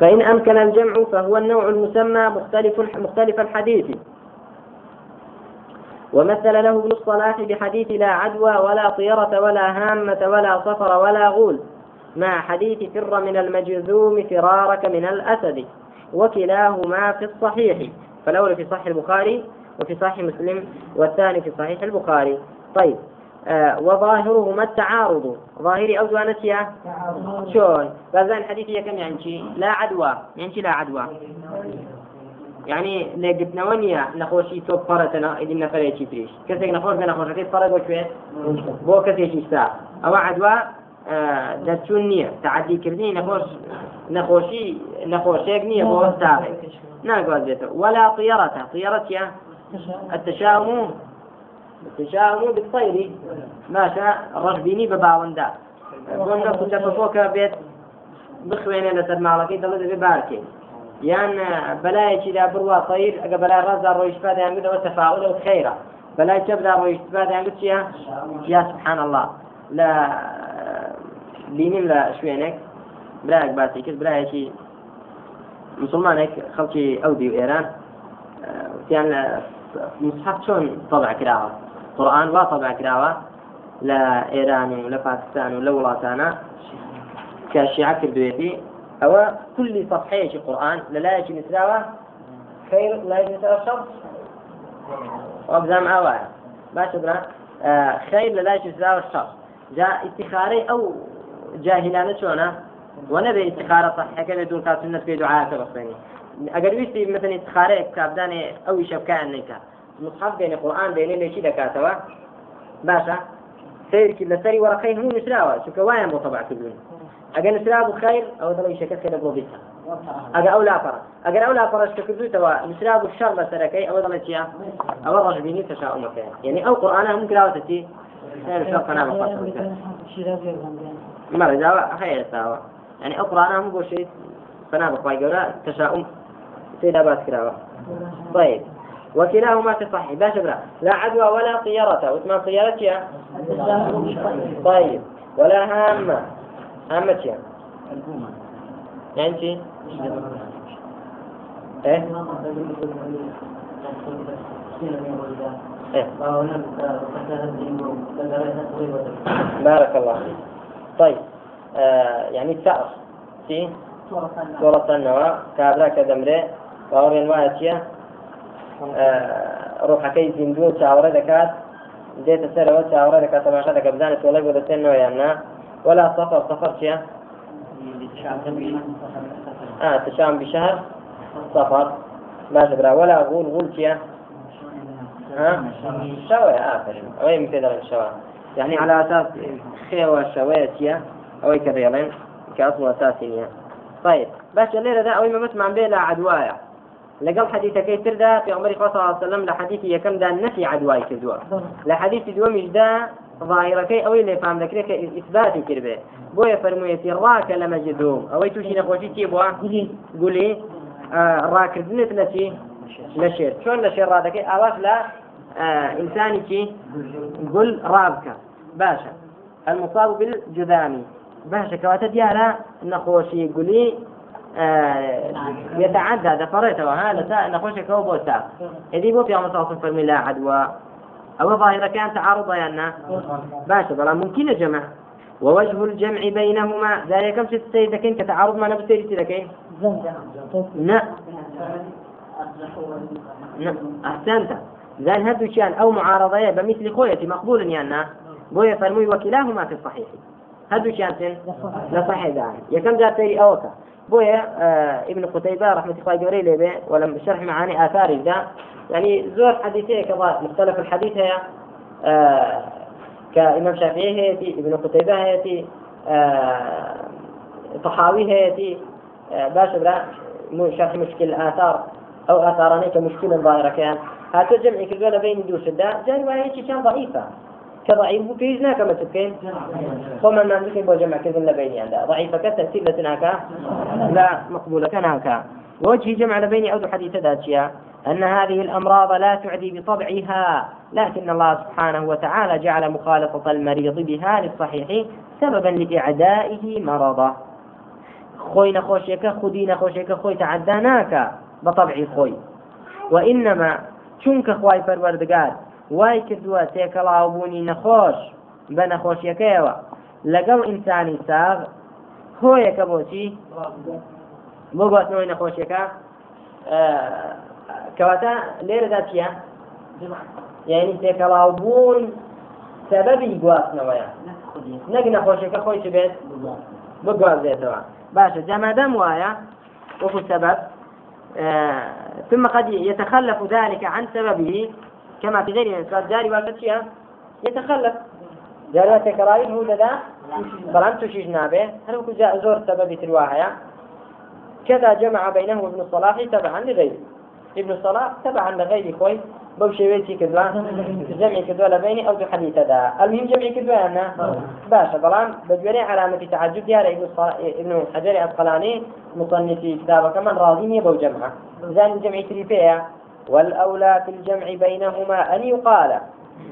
فإن أمكن الجمع فهو النوع المسمى مختلف مختلف الحديث. ومثل له ابن الصلاح بحديث لا عدوى ولا طيرة ولا هامة ولا صفر ولا غول مع حديث فر من المجذوم فرارك من الأسد وكلاهما في الصحيح. فالأول في صحيح البخاري وفي صحيح مسلم والثاني في صحيح البخاري. طيب. وظاهرهما التعارض؟ ظاهري أو زوانتيا شلون فازان الحديث هي كم يعني؟ لا عدوى. يعني لا عدوى. يعني لێگرتنەوە نخوشي توب فرتنا إذا نەفرێکی تریش کەسێک نەخۆش بێ نەخۆشەکەی فەرە بۆ کوێ بۆ کەسێکی سا ئەوە عدوە دەچون نییە تعدیکردنی نەخۆش نەخۆشی نەخۆشێک نییە بۆ ستاڕێک ناگواز بێتەوە ولا طيرة طيرة يا؟ التشاؤم بالطير ماشا ڕەشبینی بە باوەندا بۆ نەفو تەفۆکە بێت بخوێنێ لەسەر ماڵەکەی دەڵێ دەبێ بارکێ. یان بەلایەکیدا بڕوا طير ئەگە بەلای ڕازدا ڕۆیشتپا دەیانگوتەوە تەفاعل و خەیرە بەلای چەبدا ڕۆیشتپا دەیانگوت چیە یا سبحان الله لە بینیم لە شوێنێک برایەک باسی کرد برایەکی مسلمانێک خەڵکی ئەو دی و ئێران وتیان لە مصحف چۆن طبع کراوە؟ قورآن وا طبع کراوە لە ئێران و لە پاکستان و لە وڵاتانە کە شیعە کردوێتی ئەوە كل صفحەیەکی قورآن لە لایەکی نووسراوە خير لایەکی نووسراوە شەڕ وەبزام ئاوایە باشە برا خير لە لایەکی نووسراوە شەڕ جا ئیتیخارەی ئەو جاهلانە چۆنە ونبي استخارة صحيحة كذا دون الناس في دعاء تبصيني أقل ويستي مثلا استخارة كابداني أو شبكة أنك مصحف بين القرآن بين اللي شيء كاتوا باشا سير كل سري ورقين هو نسراوة. شو كوايا مو طبع كلون أقل نسراو خير أو ضلوا يشكل كذا بو بيتها أقل أولى فرا. أقل أولى فرا شكل توا نسراو الشر لسركي أو ضلوا شيا أو الرجل بيني تشاؤم فيها يعني أو قرآن ممكن أو تتي سير شر قناة مرة جاوا خير سوا يعني أقرأ أنا مو شيء فنا بخواي جورا تشاؤم سيدا باس كراوة طيب. وكلاهما في صحيح باش برا لا. عدوى ولا طيارة واسمها طيارة يا؟ طيب. ولا هامة. هامة يا؟ يعني شي إيه؟ بارك الله فيك. طيب. آه يعني الثأر في سورة النواة كابرا كدمري. باورين واتيا آه روحكي زندون شاورة دكات ديت سنة وشاورة دكات تماشا دكات بزانة ولا يقول السنة ويانا ولا سفر سفر شيا؟ آه تشام بشهر سفر. ما جبرا ولا غول غول شيا؟ ها؟ شوي آخر وين مثل الشوى يعني على أساس خيوة شوية کە دەڵێن کە ئەسڵ ئەساسینە طيب. باش الليلة ذا أوي ما بسمع بيه لا عدوايا. لقل حديث كي تردا في عمر صلى الله عليه وسلم لحديث يكم دا نفي عدواي كدوا لحديث دوا مش دا ظاهرة كي أوي اللي فهم ذكرك إثباتي كربه. بويا فرمويتي راك لمجدوم. أوي توشي نخوشي تيبوا قولي. آه راك ردنت لشي لشير شلون لشير رادك أواش لا. آه إنساني كي؟ قل رابك باشا. المصاب بالجذام باشا كواتا ديالا نخوشي. قولي. يتعدى دفرته هذا نخوشي كوبوتا إذي بو في صلى فرمي لا عدوى أو ظاهرة كان تعارض يانا باشا بلا ممكن جمع ووجه الجمع بينهما. ذلك كم سيد لكن كتعارض ما نبي سيد لكن. لا أحسنت. ذان هدو شان أو معارضة بمثل خويتي مقبول يانا بويا فرموي وكلاهما في الصحيح. هدو شانتن لصحيح ذا يكم ذات أوكا؟ بويا آه ابن قتيبة رحمة الله جوري لي ولم شرح معاني آثار ذا. يعني زور حديثية كذا مختلف الحديث هي آه كإمام شافعي هيتي ابن قتيبة هيتي آه طحاوي هيتي باش برا شرح مشكل الآثار أو آثاراني كمشكلة ظاهرة كان. هاتو جمعي كذولا بين دوش الدا جاي رواية كان ضعيفة. كضعيف في ناك ما تبكين وما ما عندك يبغى جمع كذا بيني عندها. ضعيفة كتأثير لتناك لا مقبولة كناك وجه جمع بين أو حديث ذاتيا أن هذه الأمراض لا تعدي بطبعها. لكن الله سبحانه وتعالى جعل مخالطة المريض بها للصحيح سببا لإعدائه مرضه. خۆی نەخۆشیەکە خودی نەخۆشیەکە خۆی تعدا ناکە بە طبعی خۆی وئینەما چونکە خوای پەروەردگار وای کردووە تێکەڵاوبوونی نەخۆش بە نەخۆشیەکەیەوە. لەگەڵ ئینسانی ساغ هۆیەکە بۆچی؟ بۆ گواستنەوەی نەخۆشیەکە. کەواتە لێرەدا چییە؟ یعنی تێکەڵاوبوون سەبەبی گواستنەوەیە. نەک نەخۆشیەکە خۆی چ بێت؟ بگوازێتەوە باشە جەمەدەم وایە وەکو آه ثم قد يتخلف ذلك عن سببه كما في غير الإنسان جاري والبتشيا يتخلف. جاري تكرارين هو لذا بلان تشيش نابه. هل هو جاء زور سبب ترواها كذا جمع بينه وابن الصلاح تبعا لغيره. ابن الصلاح تبعا لغيره خوي. بەو شێوەیەکی کردووە جەمی کردووە لە بینی ئەو دوو حەدیثەدا ئەلمیم جەمی کردووانە باشە بەڵام بە دوێنێ علامەتی تعجب دیارە ابن حجر ئەسقلانی مصنفی کتابەکە من راضی نییە بەو جەمعە زانی جەمی تری پێەیە والأولى في الجمع بينهما أن يقال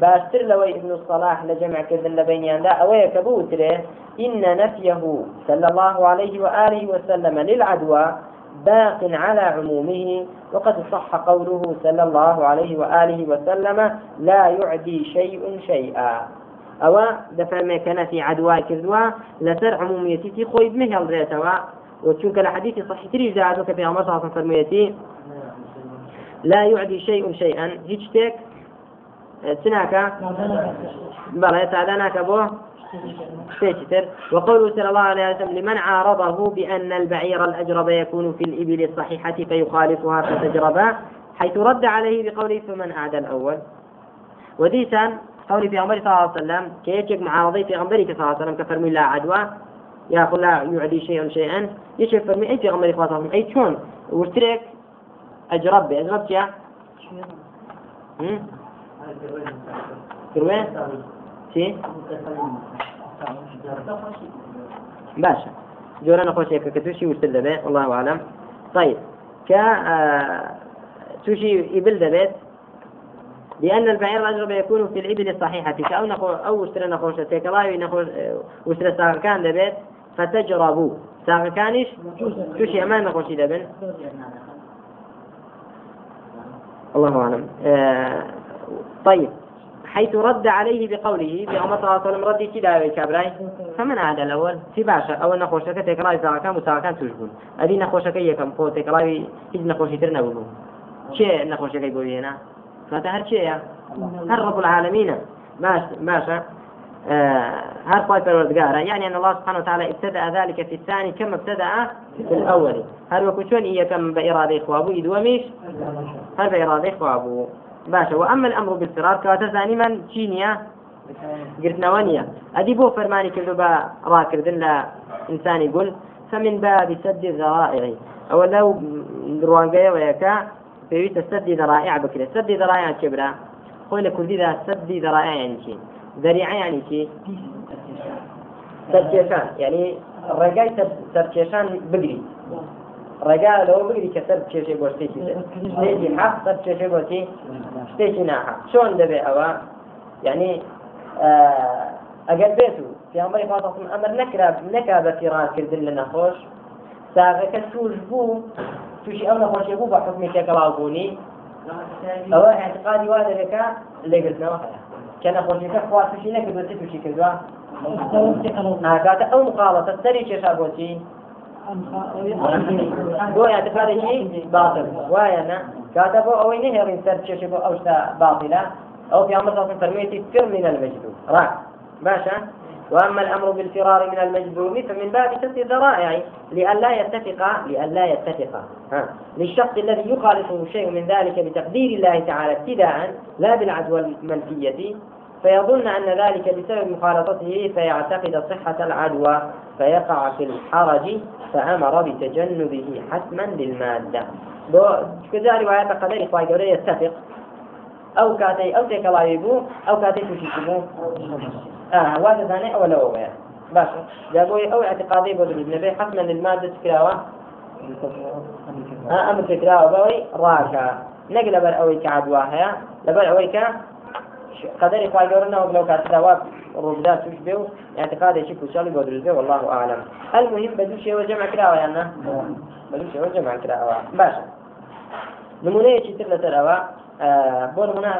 باشتر لوي ابن الصلاح لجمع كذن لبينيان لا أوي كبوتره إن نفيه صلى الله عليه وآله وسلم للعدوى باق على عمومه وقد صح قوله صلى الله عليه وآله وسلم لا يعدي شيء شيئا. أو دفع كان في عدوى كذوى لسر عموميتي بمهل ريتوا. وتشوك الحديث صحيح تريد دعاتك في عمر صلى فرميتي لا يعدي شيء شيئا. هيجتك سناك بلا يتعدانك أبوه؟ شتر وقوله صلى الله عليه وسلم لمن عارضه بأن البعير الأجرب يكون في الإبل الصحيحة فيخالفها فتجربا حيث رد عليه بقوله فمن أعدى الأول. وديسا قولي في عمر صلى الله عليه وسلم كيتشك معارضي في عمرك صلى الله عليه وسلم كفرمي لا عدوى يا لا يعدي شيئا شيئا يشك فرمي أي في عمري صلى الله عليه وسلم أي شون واشترك أجرب أجرب يا؟ كروين؟ باشە جۆرە نەخۆشیەکە کە تووشی وشتر دەبێت والله عالم طيب. کە تووشي إبل دەبێت لأن البعير الأجرب يكون في الإبل الصحيحة. أو نخو أو وشتر نخوش تيكلاوي نخوش وشتر ساق كان دبيت. فتجربوا. ساق كانش توشي. أمان نخوشي دبن. الله أعلم. آه طيب. حيث رد عليه بقوله بأمر صلى الله عليه وسلم ردي كذا كابراي. فمن عاد الأول؟ في باشا أول نخوشك تكراي مساعة كان تشبون أدي نخوشك يكم فو تكراي هيج نخوشي ترنا بلو شيء نخوشك يقول هنا. فتهر شيء هر رب العالمين. آه هر قوي الوردقارة يعني أن الله سبحانه وتعالى ابتدأ ذلك في الثاني كما ابتدأ في الأول. هل وكشون إياكم بإرادة إخوابو إدواميش هل بإرادة إخوابو باشا وأما الأمر بالفرار كواتا ثاني من تشينيا قرتنا ونيا أدي بو فرماني كذو با راكردن لا إنسان يقول فمن باب سد الذرائع. أو لو روانقيا ويكا في سد ذرائع بكرة سد ذرائع كبرى خوينا كردي ذا سد ذرائع يعني ذريعة يعني شي سركيشان يعني الرقاي سركيشان بقري ڕێگا لەوە بگری کە سەر کێشێ بۆ شتێکی شتێکی حەق سەر کێشێ بۆچی شتێکی ناحەق چۆن دەبێ ئەوە؟ یعنی ئەگەر بێت و پیامبەری خاصم ئەمر نەکرا نەکا بە فیڕانکردن لە نەخۆش ساغەکە توش بوو تووشی ئەو نەخۆشیە بوو بە حکمی تێکەڵاو بوونی ئەوە اعتقادی وا دەبێکە لێگرتنەوە هەیە. کە نەخۆشیەکە خوا تووشی نەکردوە تووشی کردووە ئاگاتە ئەو مقاڵەتە سەری کێشا بۆچی بۆ اعتقادێکی باطل وایە أو نهر سر تشبه أو باطلة أو في أمر صلى فرميتي فر من المجذوب راك باشا وأما الأمر بالفرار من المجذوب فمن باب سد الذرائع لئلا يتفق لئلا يتفق ها للشخص الذي يخالفه شيء من ذلك بتقدير الله تعالى ابتداء لا بالعدوى المنفية فيظن أن ذلك بسبب مخالطته فيعتقد صحة العدوى فيقع في الحرج فأمر بتجنبه حتما للمادة. كذا رواية قدر إخوة قولي يتفق. أو كاتي أو تيك الله يبو أو كاتي تشيكمو آه واحد ثاني أو لو بيا باشا جابوا أو اعتقادي بدل النبي حتما للمادة تكراوة. آه أمر تكراوة بوي. راكا نقل بر أوي كعدواها لبر أوي قدر إخوة جورنا ولو كانت ثواب ڕوودا توش بێ و اعتقادێکی کوچڵی بۆ دروست بێ والله أعلم. المهم بەدوو شێوە جەمع کراوە یاننا بەدوو شێوە جەمع کراوە باشە نمونەیەکی تر لەسەرەوە بۆ نمونە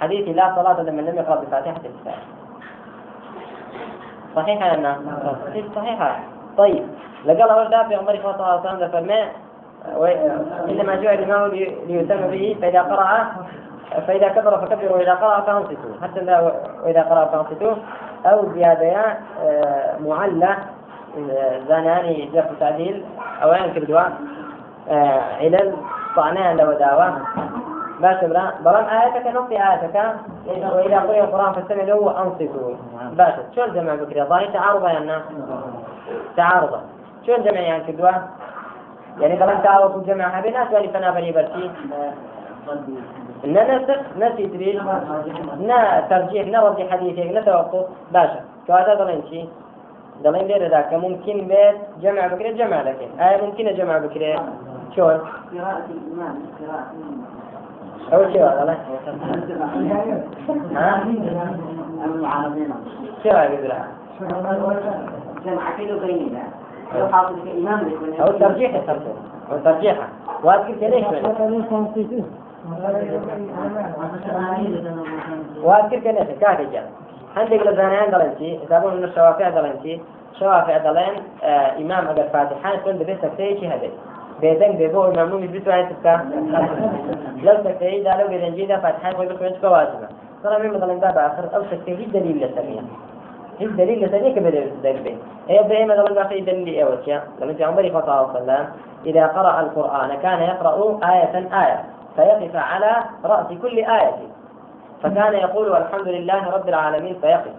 حديث لا صلاة لمن لم يقرأ بفاتحة الكتاب. صحيح يا صحيح صحيحة طيب لقال أول دافع عمر صلى الله عليه وسلم فرمى إنما جاء الإمام ليتم به فإذا قرأ فإذا كبر فكبروا وإذا قرأ فأنصتوا. حتى وإذا قرأ فأنصتوا. أو زيادة آه، معلة آه، زاناني جرح تعديل أو يعني كردوا آه، علل طعناها لو داوة. باش برا بلان آياتك نص آياتك. وإذا قرئ القرآن فاستمعوا له وأنصتوا. باش شو الجمع بكري ظاهر تعارض يا الناس تعارض. شو الجمع يعني كردوا يعني بلان تعارض الجمع هذه ناس ولي فنا بني برسي نا نسخ نسي تريد نا ترجيح نا ردي حديثك نا توقف باشا. كواتا دلين شي؟ دلين ليرة ذاك. ممكن بيت جمع بكرة جمع لكن آية ممكن جمع بكرة. شلون؟ قراءة الإمام قراءة أول شيء هذا ها؟ المعارضين شو هذا يقولها؟ جمع كيلو بيننا لو حاطط إمام أو ترجيح الترجيح أو ترجيحها وأذكر ليش؟ كافي جان عندك لزانيان دلنتي يتابعون من الشوافع دلنتي. شوافع دلين آه إمام أجر فاتحان تقول ببيت سكتي هذا بيدن بيبو إمام نومي بيتو هاي تبكى لو سكتي دا لو بيدن جيدا فاتحان ويبقى ينتك واجبة ترى من مثلا باب آخر أو سكتي هي دليل لسمية هي دليل لسمية كبدل دليل هي بهي مثلا باقي دليل إيوتيا لما جاء عمر صلى الله عليه وسلم إذا قرأ القرآن كان يقرأ آية آية. فيقف على رأس كل آية. فكان يقول الحمد لله رب العالمين فيقف.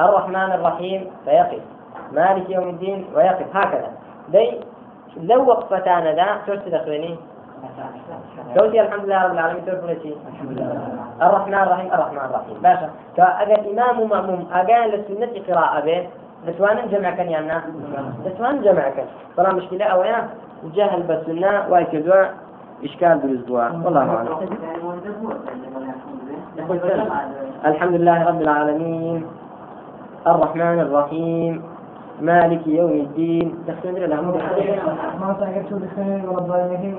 الرحمن الرحيم فيقف. مالك يوم الدين ويقف. هكذا. دي لو وقفتان ذا ترسل أخويني توتي الحمد لله رب العالمين. شيء الرحمن الرحيم. الرحمن الرحيم. باشا. فأجل إمام ومأموم أجل للسنة قراءة به. جمع كان يعني لتوان جمع كان. طبعا مشكلة أولا جهل بالسنة ويكدوا إشكال بالأسبوع والله أعلم. الحمد لله رب العالمين. الرحمن الرحيم. مالك يوم الدين. إلى الأمر ما الضالين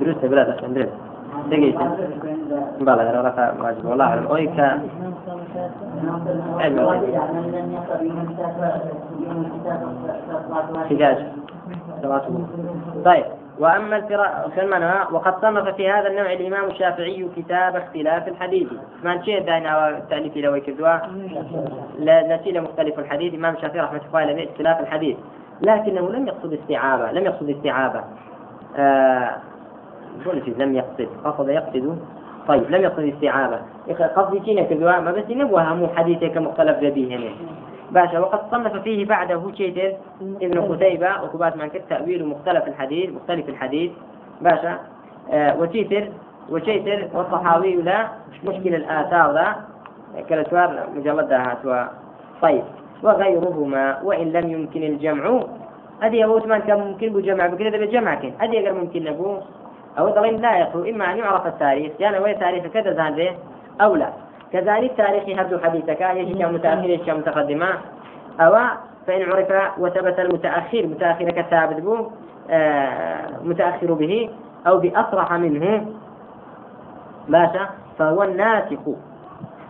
درست بلا دخل درست. دقيقة. بلا واجب. والله أعلم. احتجاج طيب وأما القراءة وقد صنف في هذا النوع الإمام الشافعي كتاب اختلاف الحديث. ما شيء داينا التاليف لو يكدوا نسيل مختلف الحديث. الامام الشافعي رحمة الله عليه اختلاف الحديث. لكنه لم يقصد استيعابه لم يقصد استيعابه. آه لم يقصد قصد يقصد طيب لم يقصد استيعابه قصدي كينا كذوا ما بس مو حديثه كمختلف به هنا باشا وقد صنف فيه بعده شيء ابن قتيبة وكبات من تأويل مختلف الحديث مختلف الحديث. باشا آه وتيتر وشيتر والصحاوي لا مشكل الآثار ذا. كالأسوار مجلد هاتوا طيب وغيرهما وإن لم يمكن الجمع. هذه أبو ثمان كان ممكن بجمع بكذا بجمع كان هذه أقل ممكن نبو أو ضلين لا يخلو إما أن يعرف التاريخ. يعني وين تاريخ؟ كذا زان أو لا. كذلك تاريخ هبد حديثك يجي متأخر يجي متقدمة. أو فإن عرف وثبت المتأخر متأخر كثابت به آه متأخر به أو بأصرح منه. باشا؟ فهو الناسخ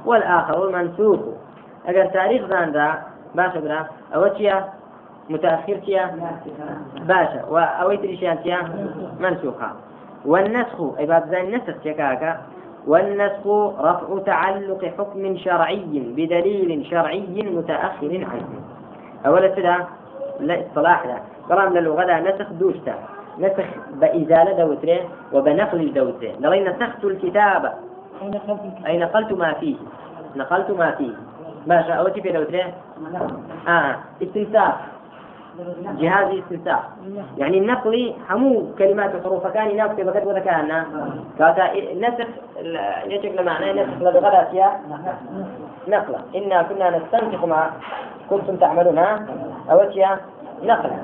والآخر المنسوخ أجر تاريخ ذان ذا باشا برا أو تيا؟ متأخر تيا؟ باشا. وأويت الإشياء تيا؟ منسوخة. والنسخ أي بعد ذا النسخ تيكاكا والنسخ رفع تعلق حكم شرعي بدليل شرعي متأخر عنه. أولا سدا لا إصطلاح لا. قرام للغة نسخ دوشتا. نسخ بإزالة دوترين وبنقل دوترين نرى نسخت الكتاب. أي نقلت ما فيه. نقلت ما فيه. ماشي أو كيف دوترين آه. استنساخ. جهاز استنساخ. يعني النقلي همو كلمات الحروف كان ينافس بقد وذكرنا كاتا نسخ يجب معناه نسخ لبغدا يا نقلة. إنا كنا نستنسخ ما كنتم تعملون ها؟ أو نقلة.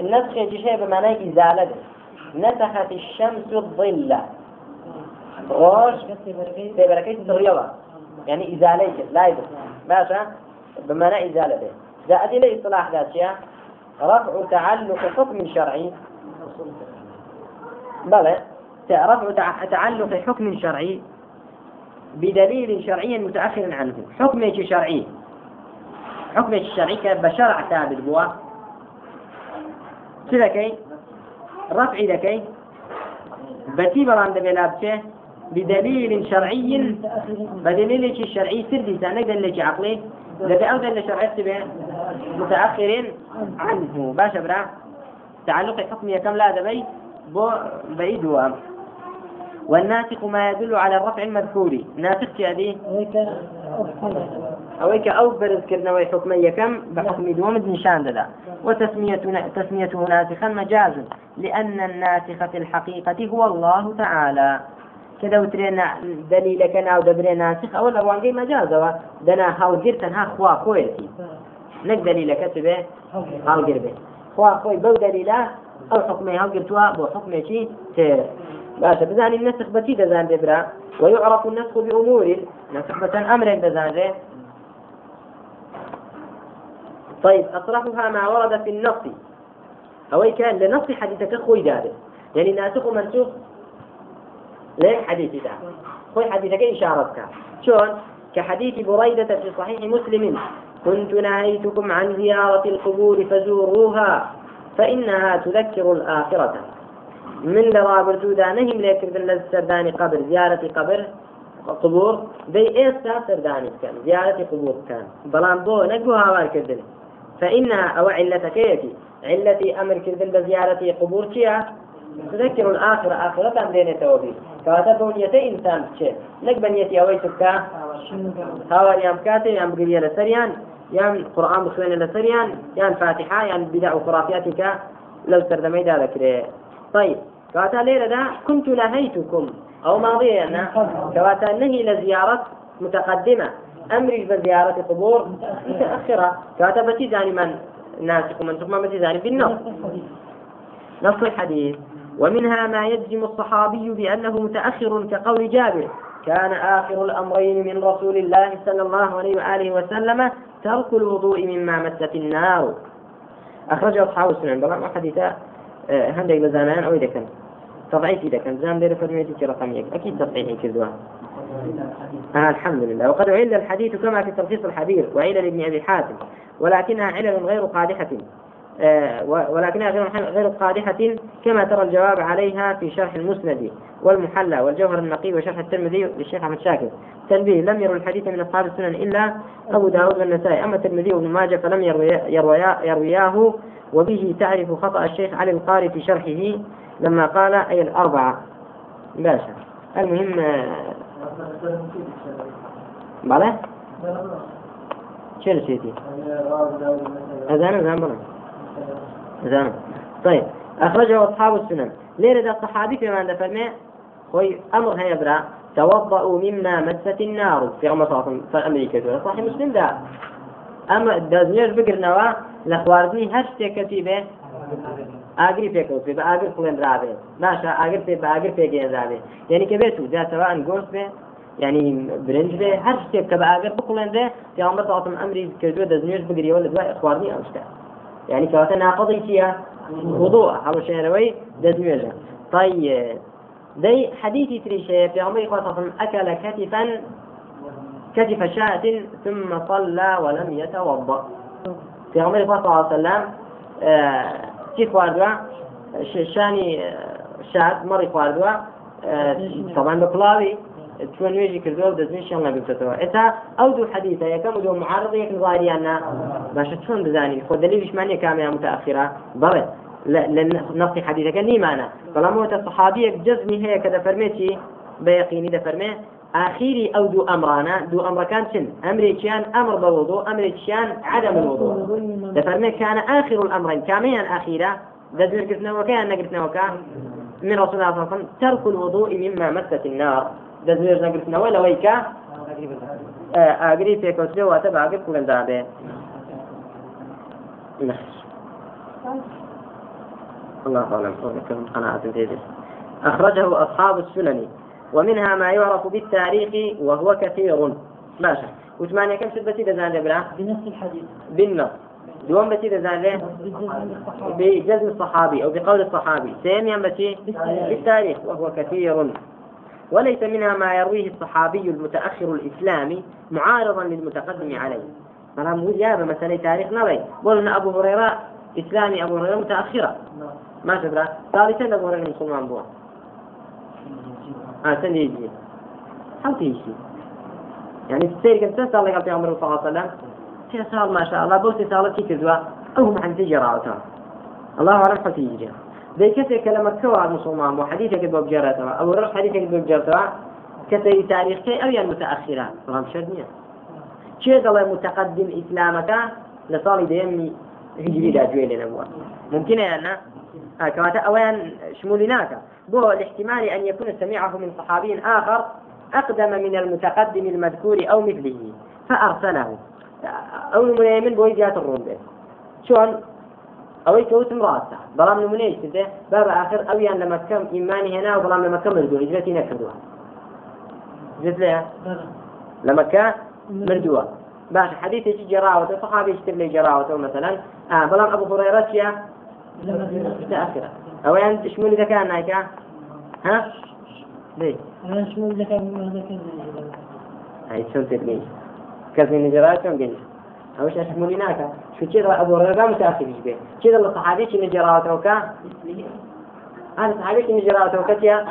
النسخ يجي شيء بمعنى إزالة. نسخت الشمس الظل. روش؟ تبركيت الرياضة يعني إزاليك لا يبقى ماشا بمعنى إزالة. به زائد إلى إصلاح ذات شيء رفع تعلق حكم شرعي. بلى رفع تعلق حكم شرعي بدليل شرعي متأخر عنه. حكم شرعي. حكم الشرعي بشرع ثابت هو سلكي رفع ذكي بتي بران دبي بدليل شرعي. بدليل شرعي سردي سانك دليل عقلي. لدي أو دليل شرعي متأخر عنه. باشا برا. تعلق حكمي كم لا دبي؟ بو بعيد هو. والناسخ ما يدل على الرفع المذكور. ناسخ هذه أويك أو برز كرنا حكمية كم؟ بحكم دوم نشان ذا وتسمية تسميته ناسخا مجاز. لأن الناسخ في الحقيقة هو الله تعالى. كذا وترينا دليلك أو دبري ناسخ. أو الأروان مجاز. دنا هاو جرتن ها خوا كويتي نك دليلك تبه هاو جربه خوا دليله أو حكمي هاو جرتوا بو حكمي شي باشا بزاني النسخ بتي دزان دبرا ويعرف النسخ بأمور نسخ بتن أمر دزان طيب أصرفها ما ورد في النص. أو كان لنص حديثك خوي داره يعني ناسخ ومنسوخ ليه حديث ده؟ خوي حديثك إشارتك شلون؟ كحديث بريدة في صحيح مسلم. كنت نهيتكم عن زيارة القبور فزوروها فإنها تذكر الآخرة. من لرابر تودا نهم ليكردن للسرداني قبر زيارة قبر قبور. دي إيستا سرداني كان؟ زيارة قبور كان. بلان بو نقو هاوار كردن. فإنها أو علتك يتي علتي أمر كردن بزيارة قبور تيا تذكر الآخرة. آخرة دين توبي كواتا بنيتي إنسان تشي نك بنيتي أوي تبكا هاوار يام كاتي يام بقرية لسريان. قرآن بخوين لسريان يام فاتحة يام بدع وخرافياتك لو سردمي ذلك طيب كواتا ليلة دا كنت نهيتكم. أو ماضية أنا كواتا نهي لزيارة متقدمة. أمري بزيارة قبور متأخرة. كواتا بتي زاني من ناسك ومن ثم بتي زاني بالنص نص الحديث. ومنها ما يجزم الصحابي بأنه متأخر كقول جابر. كان آخر الأمرين من رسول الله صلى الله عليه وآله وسلم ترك الوضوء مما مست النار. أخرجه أصحاب السنن. بلا حديثا هەندێک لە زانایان ئەوەی دەکەن تضعيفي دەکەن زان لێرە فەرمێتی رقم أكيد تصحيحي كذوا آه الحمد لله وقد عل الحديث كما في تلخيص الحديث وعلل لابن أبي حاتم ولكنها علل غير قادحة. آه ولكنها غير غير قادحة كما ترى الجواب عليها في شرح المسند والمحلى والجوهر النقي وشرح الترمذي للشيخ أحمد شاكر. تنبيه لم يروا الحديث من أصحاب السنن إلا أبو داود والنسائي. أما الترمذي وابن ماجه فلم يروياه, وبه تعرف خطأ الشيخ علي القاري في شرحه لما قال أي الأربعة. باشا. المهم بلى؟ شو نسيتي أذان أذان بلى. أذان طيب أخرجه أصحاب السنن. ليه الصحابي في من فرمي خوي أمر هيا برا توضأوا مما مست النار. في رمضان في أمريكا صحيح مسلم ده أما دازنيش بقر نوا لخواردنی هەر شتێکەتی بێ؟ ئاگری پێکەوت بە ئاگر خوێنرابێ باشە ئاگر پێ بە ئاگر پێگەێنرابێ یعنی کە بێت و جاتەوە ئەنگۆست بێ ینی برنج بێ هەر شتێک کە بە ئاگر بخڵێنرێ پیامبەر تاڵتم ئەمری کردووە دەزنێش بگریەوە لە دوای خواردنی ئەو شتە. يعني كواتا ناقضي فيها وضوء حلو شهروي دزميجا طيب دي حديثي تريشة في عمري خاصة أكل كتفا كتف شاة ثم صلى ولم يتوضأ. في عمر صلى الله عليه وسلم چی خواردووە شانی شاد مەڕی خواردووە طبعا بە چۆن نوێژی کردووە دەستنی شێڵ نەبێتەوە ئێتا ئەو دوو حەدیثە یەکەم و دوو معارض یەک نظاریاننا باشە چۆن بزانین خۆ دلیلیشمانیە کامیان بەڵێ نصي حديثك نيمانا فلما هو صحابيك جزمي هي كذا فرميتي بيقيني ده فرمي. آخيري أو دو أمرانا دو أمر كان شن؟ أمري كان أمر بالوضوء أمري كان عدم الوضوء. دفرمي كان آخر الأمرين. كاميا أخيرا دزر قلتنا وكان نقلتنا وكان من رسول الله صلى الله عليه وسلم ترك الوضوء مما مست النار. نقلتنا ولا ويكا أجري في كوسلي واتبع قلت كل ذابه الله أعلم. قناعة تيجي أخرجه أصحاب السنن. ومنها ما يعرف بالتاريخ وهو كثير. ماشي وثمانية كم شد بسيطة زان بلا بنفس الحديث. بالنص دوم بسيطة زان بجزم الصحابي. أو بقول الصحابي. ثانيا بسي بالتاريخ. وهو كثير. وليس منها ما يرويه الصحابي المتأخر الإسلامي معارضا للمتقدم عليه. فلام وجاب مثلا تاريخ نبي. قلنا أبو هريرة إسلامي أبو هريرة متأخرة. ما تدرى ثالثا أبو هريرة مسلمان بوا. آه سنة يجي. هل تيجي. يعني السير كم سنة الله قال في عمر صلى الله عليه وسلم. ما شاء الله. بوسي سالت كي كذوا أو ما عندي جراوتها الله أعلم حتى يجي ذي كسر كلمة كوا مسلمان حديثة كذب بجرتها أو رش حديثة كذب بجرتها كسر تاريخ كي أو يعني متأخرة؟ فهم شدنيا چێ دەڵێ متقدم ئیسلامەکە لە ساڵی دەیەمی هجریدا گوێ لێ نەبووە ممکنە یاننا كواتا أوان شمولي ناكا. بو الاحتمال أن يكون سمعه من صحابي آخر أقدم من المتقدم المذكور أو مثله فأرسله. أو من بوي جات الروم به شلون؟ أو يكوت مراسة. بلام نمونيش كده. باب آخر أو يعني لما كم إيماني هنا وبلام لما كم مردوه. إجرتي نكردوها جزت لها لما كان مردووە باش حديث جراوة صحابي يشتر لي جراوة مثلا. آه بلان أبو هريرة يا متأخرة. أو يعني تشمل إذا كان نايكا ها؟ ليه؟ أنا شمول إذا كان ذكر هاي تدري كذا نجرات شو قلت أبو هريرة متأخر كذا اللي صحابي شو نجراوة وكا هذا صحابي شو نجراوة وكا يا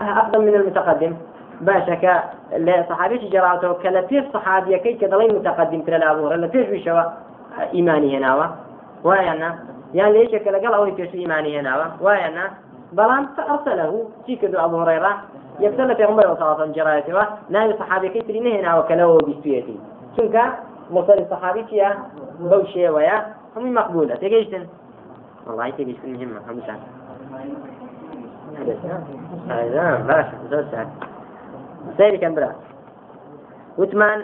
أفضل من المتقدم. کە لە صحابێکی جێراوتەوە کە لە پێش صحابیەکەی کە دەڵی متەقدمترە لە ئابووڕە لە پێش ویشەوە ئیمانی هێناوە وایەنا یان لە یەکێکە لەگەڵ ئەوەی پێش ایمانی هێناوە وایەنا بەڵام فأرسله چی کردو ئەبو هريرة؟ یەکسەر لە پێغمبەر وسڵاتم جێراوەتەوە ناوی صحابەکەی تری نهێناوە کە لەوە بیستوێتی چونکە مرسل صحابي چیە؟ بەو شێوەیە. هەمووی مەقبولە. تێگەیشتن. والله تێگەیشتن مهمة هەمووشان باشە. زۆر سعد سەیری کەم برا. وتمان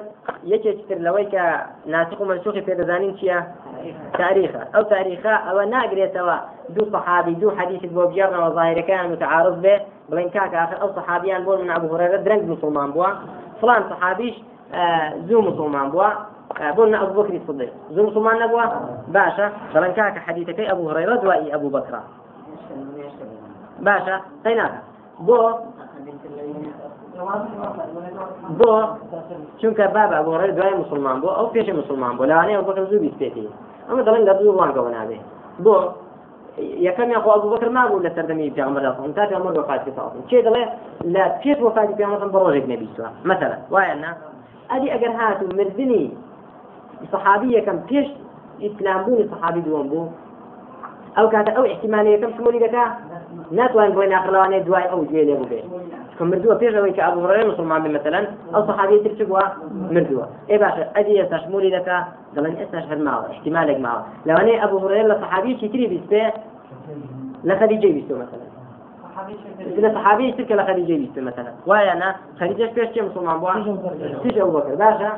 یەکێکتر لەوەی کە ناسخ و منسوخی پێدەزانین چییە؟ تاریخە. ئەو تاریخە ئەوە ناگرێتەوە دوو صحابی دوو حدیث بۆ بجێڕنەوە ظاهرەکان متعارض بێ. بڵین کاکە ئەو صحابیان بۆ من ابو هريره درەنگ مسلمان بووە. فلان صحابیش زوو مسلمان بووە بۆ ئەبو بکری صدیق زوو مسلمان نەبووە باشە بەڵێن کاکە حدیثەکەی ئەبو هريرة دوایی ئەبو بەکرا باشە قەیناکە بۆ بۆ چونکە بابا بۆ ڕێ دوای مسلمان بۆ ئەو پێشی مسلمان بۆ لەوانەیە ئەو بەکە زوو بیستێتی. ئەمە دەڵێن لە دوو ڕوانگەوە نابێ بۆ. یەکەم یاخۆ ئەبوو بەکر نابوو لە سەردەمی پێغەمبەر دەڵێن تا پێغەمبەر وفاتی ساڵن چێ دەڵێ؟ لە پێش وفاتی پێغەمبەر بە ڕۆژێک نەبیستوە مثلا وایە نا؟ ئەدی ئەگەر هاتو مردنی صحابی یەکەم پێش ئیسلام بوونی صحابی دووەم بوو ئەو کاتە ئەو احتیمانی یەکەم شمولی دەکا ناتوانین بۆی ناخلەوانێ دوای ئەو گوێ لێ بێ مردووە پێشەوەی کە ئەبوو هڕێ مسلمان بێ مثلەن ئەو سەحابی تر چ بووە مردووە ئێ باشە ئەدی ئێستا شمولی دەکا دەڵێن ئێستاش هەر ماوە احتمالێک ماوە لەوانەیە ئەبوو هڕێ لە سەحابیی تری بیست بێ لە خەدیجەی بیستۆ مثلا. لە صحابي تلك لخديجة بيست مثلا. وأنا خديجة بيش كم مسلمان بوا؟ تيجي أبو بكر. باشا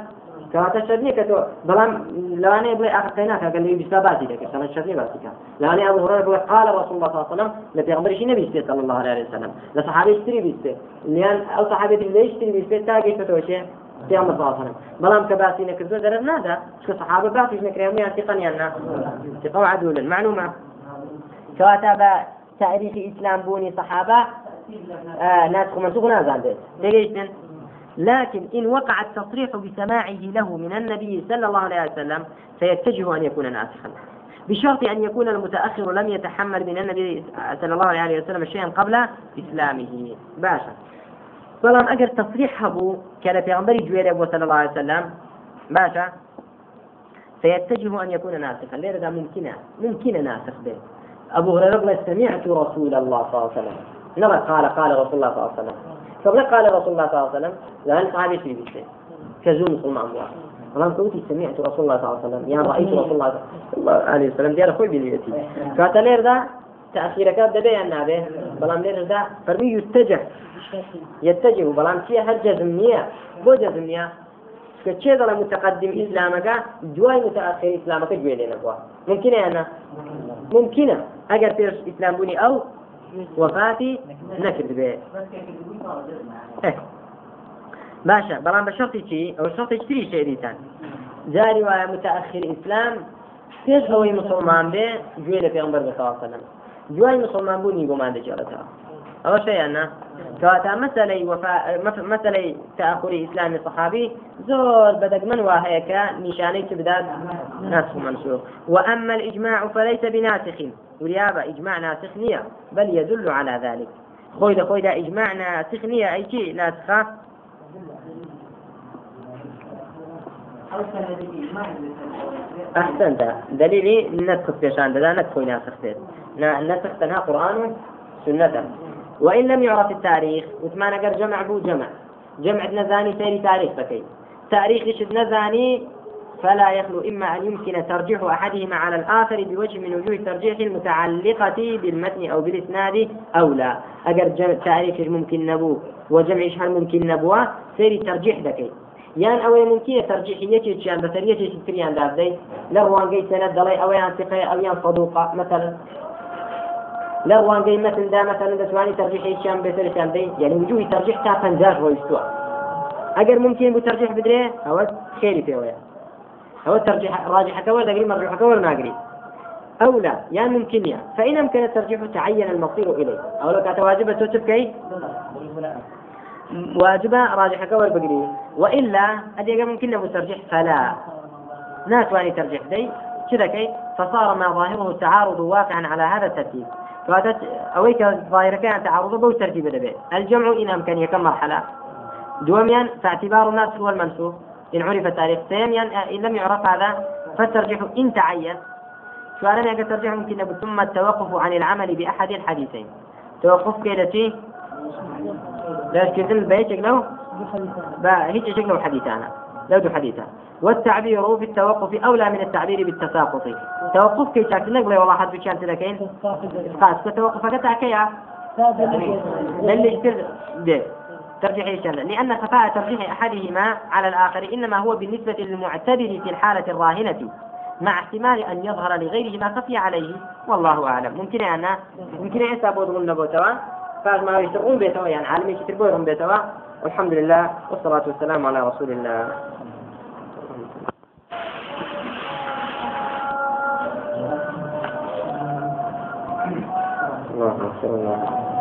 كواتا شرني كتو لو أنا أبغى آخر كيناك قال لي بساباتي لك شرني باتي كان. لو أنا أبو هريرة قال رسول الله صلى الله عليه وسلم لبيغمبر شي نبي صلى الله عليه وسلم. لصحابي يشتري بيسته لأن أو صحابي ليش يشتري بيسته تاجي فتوشي پیامبر صلی الله علیه وسلم. بلام كباسي نكذو درر نادا. شو صحابة باسي نكريهم يا ثقا يانا ثقا وعدولا. معلومة. كواتا تاريخ إسلام بوني صحابة آه ناسخ منسوخ نازل لكن إن وقع التصريح بسماعه له من النبي صلى الله عليه وسلم فيتجه أن يكون ناسخا. بشرط أن يكون المتأخر لم يتحمل من النبي صلى الله عليه وسلم شيئا قبل إسلامه. باشا. بەڵام ئەگەر تصريح هەبوو کە لە پێغمبەری جوێرە بۆ صلى الله عليه وسلم. باشا. فيتجه أن يكون ناسخا. ليرة ممكنة ممكنة ناسخ به. أبو هريرة سمعت رسول الله صلى الله عليه وسلم. نرى قال قال رسول الله صلى الله عليه وسلم. فبلا قال رسول الله صلى الله عليه وسلم؟ لأن صحابي في بيته كزوم مسلمان واحد ولم كنت سمعت رسول الله صلى الله عليه وسلم. يعني رأيت رسول الله صلى الله عليه وسلم. ديار خوي بنيتي فاتلير ذا تأخير كاد دبي أن هذا بلام لير ذا فرمي يتجه. يتجه. بلام شيء هر جزمية بو جزمية كتشي ظل متقدم إسلامك؟ جواي متأخر إسلامك جوي لنا ممكن أنا؟ ممكنة. ئەگەر پێش ئیسلام بوونی ئەو وەفاتی نەکرد بێ باشە بەڵام بە شەڵی چی؟ ئەو شەڵی تری شێریتان. جاری وایە متاخیر ئیسلام پێش ئەوەی مسلمان بێ گوێ لە پێمبەر بەسەڵ سەلم دوای مسلمان بوونی بۆمان دەجێڵێتەوە ئەوە شەیان نه کەواتە وفا مەسلەی تأخری ئیسلامی بەدەگمەن وا هەیە کە نیشانەی چ بدات ناسخ منسوخ. وأما الإجماع فليس بناسخ. وريابة إجماع ناسخ نية بل يدل على ذلك. خوي ده خوي ده إجماع ناسخ نية أي شيء ناسخة؟ أحسنت. دليلي نسخ بيشان ده نسخ ناسخ نسخ تنها قرآن سنة وإن لم يعرف التاريخ وثمان أجر جمع بو جمع. جمع نزاني سيري تاريخ فكي تاريخ يشد نزاني فلا يخلو إما أن يمكن ترجيح أحدهما على الآخر بوجه من وجوه الترجيح المتعلقة بالمتن أو بالإسناد أو لا. أجر تاريخ ممكن نبو وجمع هل ممكن نبوه؟ سيري ترجيح دكي یان ئەوەی ممکنە تەرجیحیەکێکیان بە تەریەکێکی تریان دادەی لە ڕوانگەی سەنەت دەڵێ ئەوەیان سقەیە ئەویان صدوقە مثلا لە ڕوانگەی مەتندا مثلا دەتوانی تەرجیحێکیان بێتەرشان دەی؟ یعنی وجوهی تەرجیح تا پەنجاش ڕۆیشتووە ئەگەر ممکن بوو تەرجیح بدرێ ئەوە خێری پێوەیە. ئەوە تەرجیح راجحەکە وەردەگری مەرجوحەکە وەرناگری أو لا يا ممكن فإن أمكن الترجيح تعين المصير إليه. أو لو كانت واجبة تبكي واجبة راجحة كور بقري وإلا أدي ممكن مترجح فلا. ناتواني ترجح دي كذا كي فصار ما ظاهره التعارض واقعا على هذا الترتيب. فاتت أويك ظاهر كان تعارض بو ترتيب دبي. الجمع إن أمكن كم مرحلة. دوميا فاعتبار الناسخ والمنسوخ إن عرف التاريخ. ثانيا إن لم يعرف هذا فالترجيح إن تعين سؤالا يا ترجيح ممكن ثم التوقف عن العمل بأحد الحديثين. توقف كيدتي لكن البيت له؟ هيك شكله حديثانا لو دو حديثا والتعبير في التوقف أولى من التعبير بالتساقط. توقف كي شاكل نقول والله حد بشان تلكين إسقاط كتوقف كتعكيا للي ترجيح يشل لأن خفاء ترجيح أحدهما على الآخر إنما هو بالنسبة للمعتبر في الحالة الراهنة مع احتمال أن يظهر لغيره ما خفي عليه. والله أعلم. ممكن أنا ممكن أن يسابوا نبوتوا فما يشتغلون بيتوا يعني عالمي يشتغلون بيتوا. والحمد لله والصلاة والسلام على رسول الله. الله أكبر الله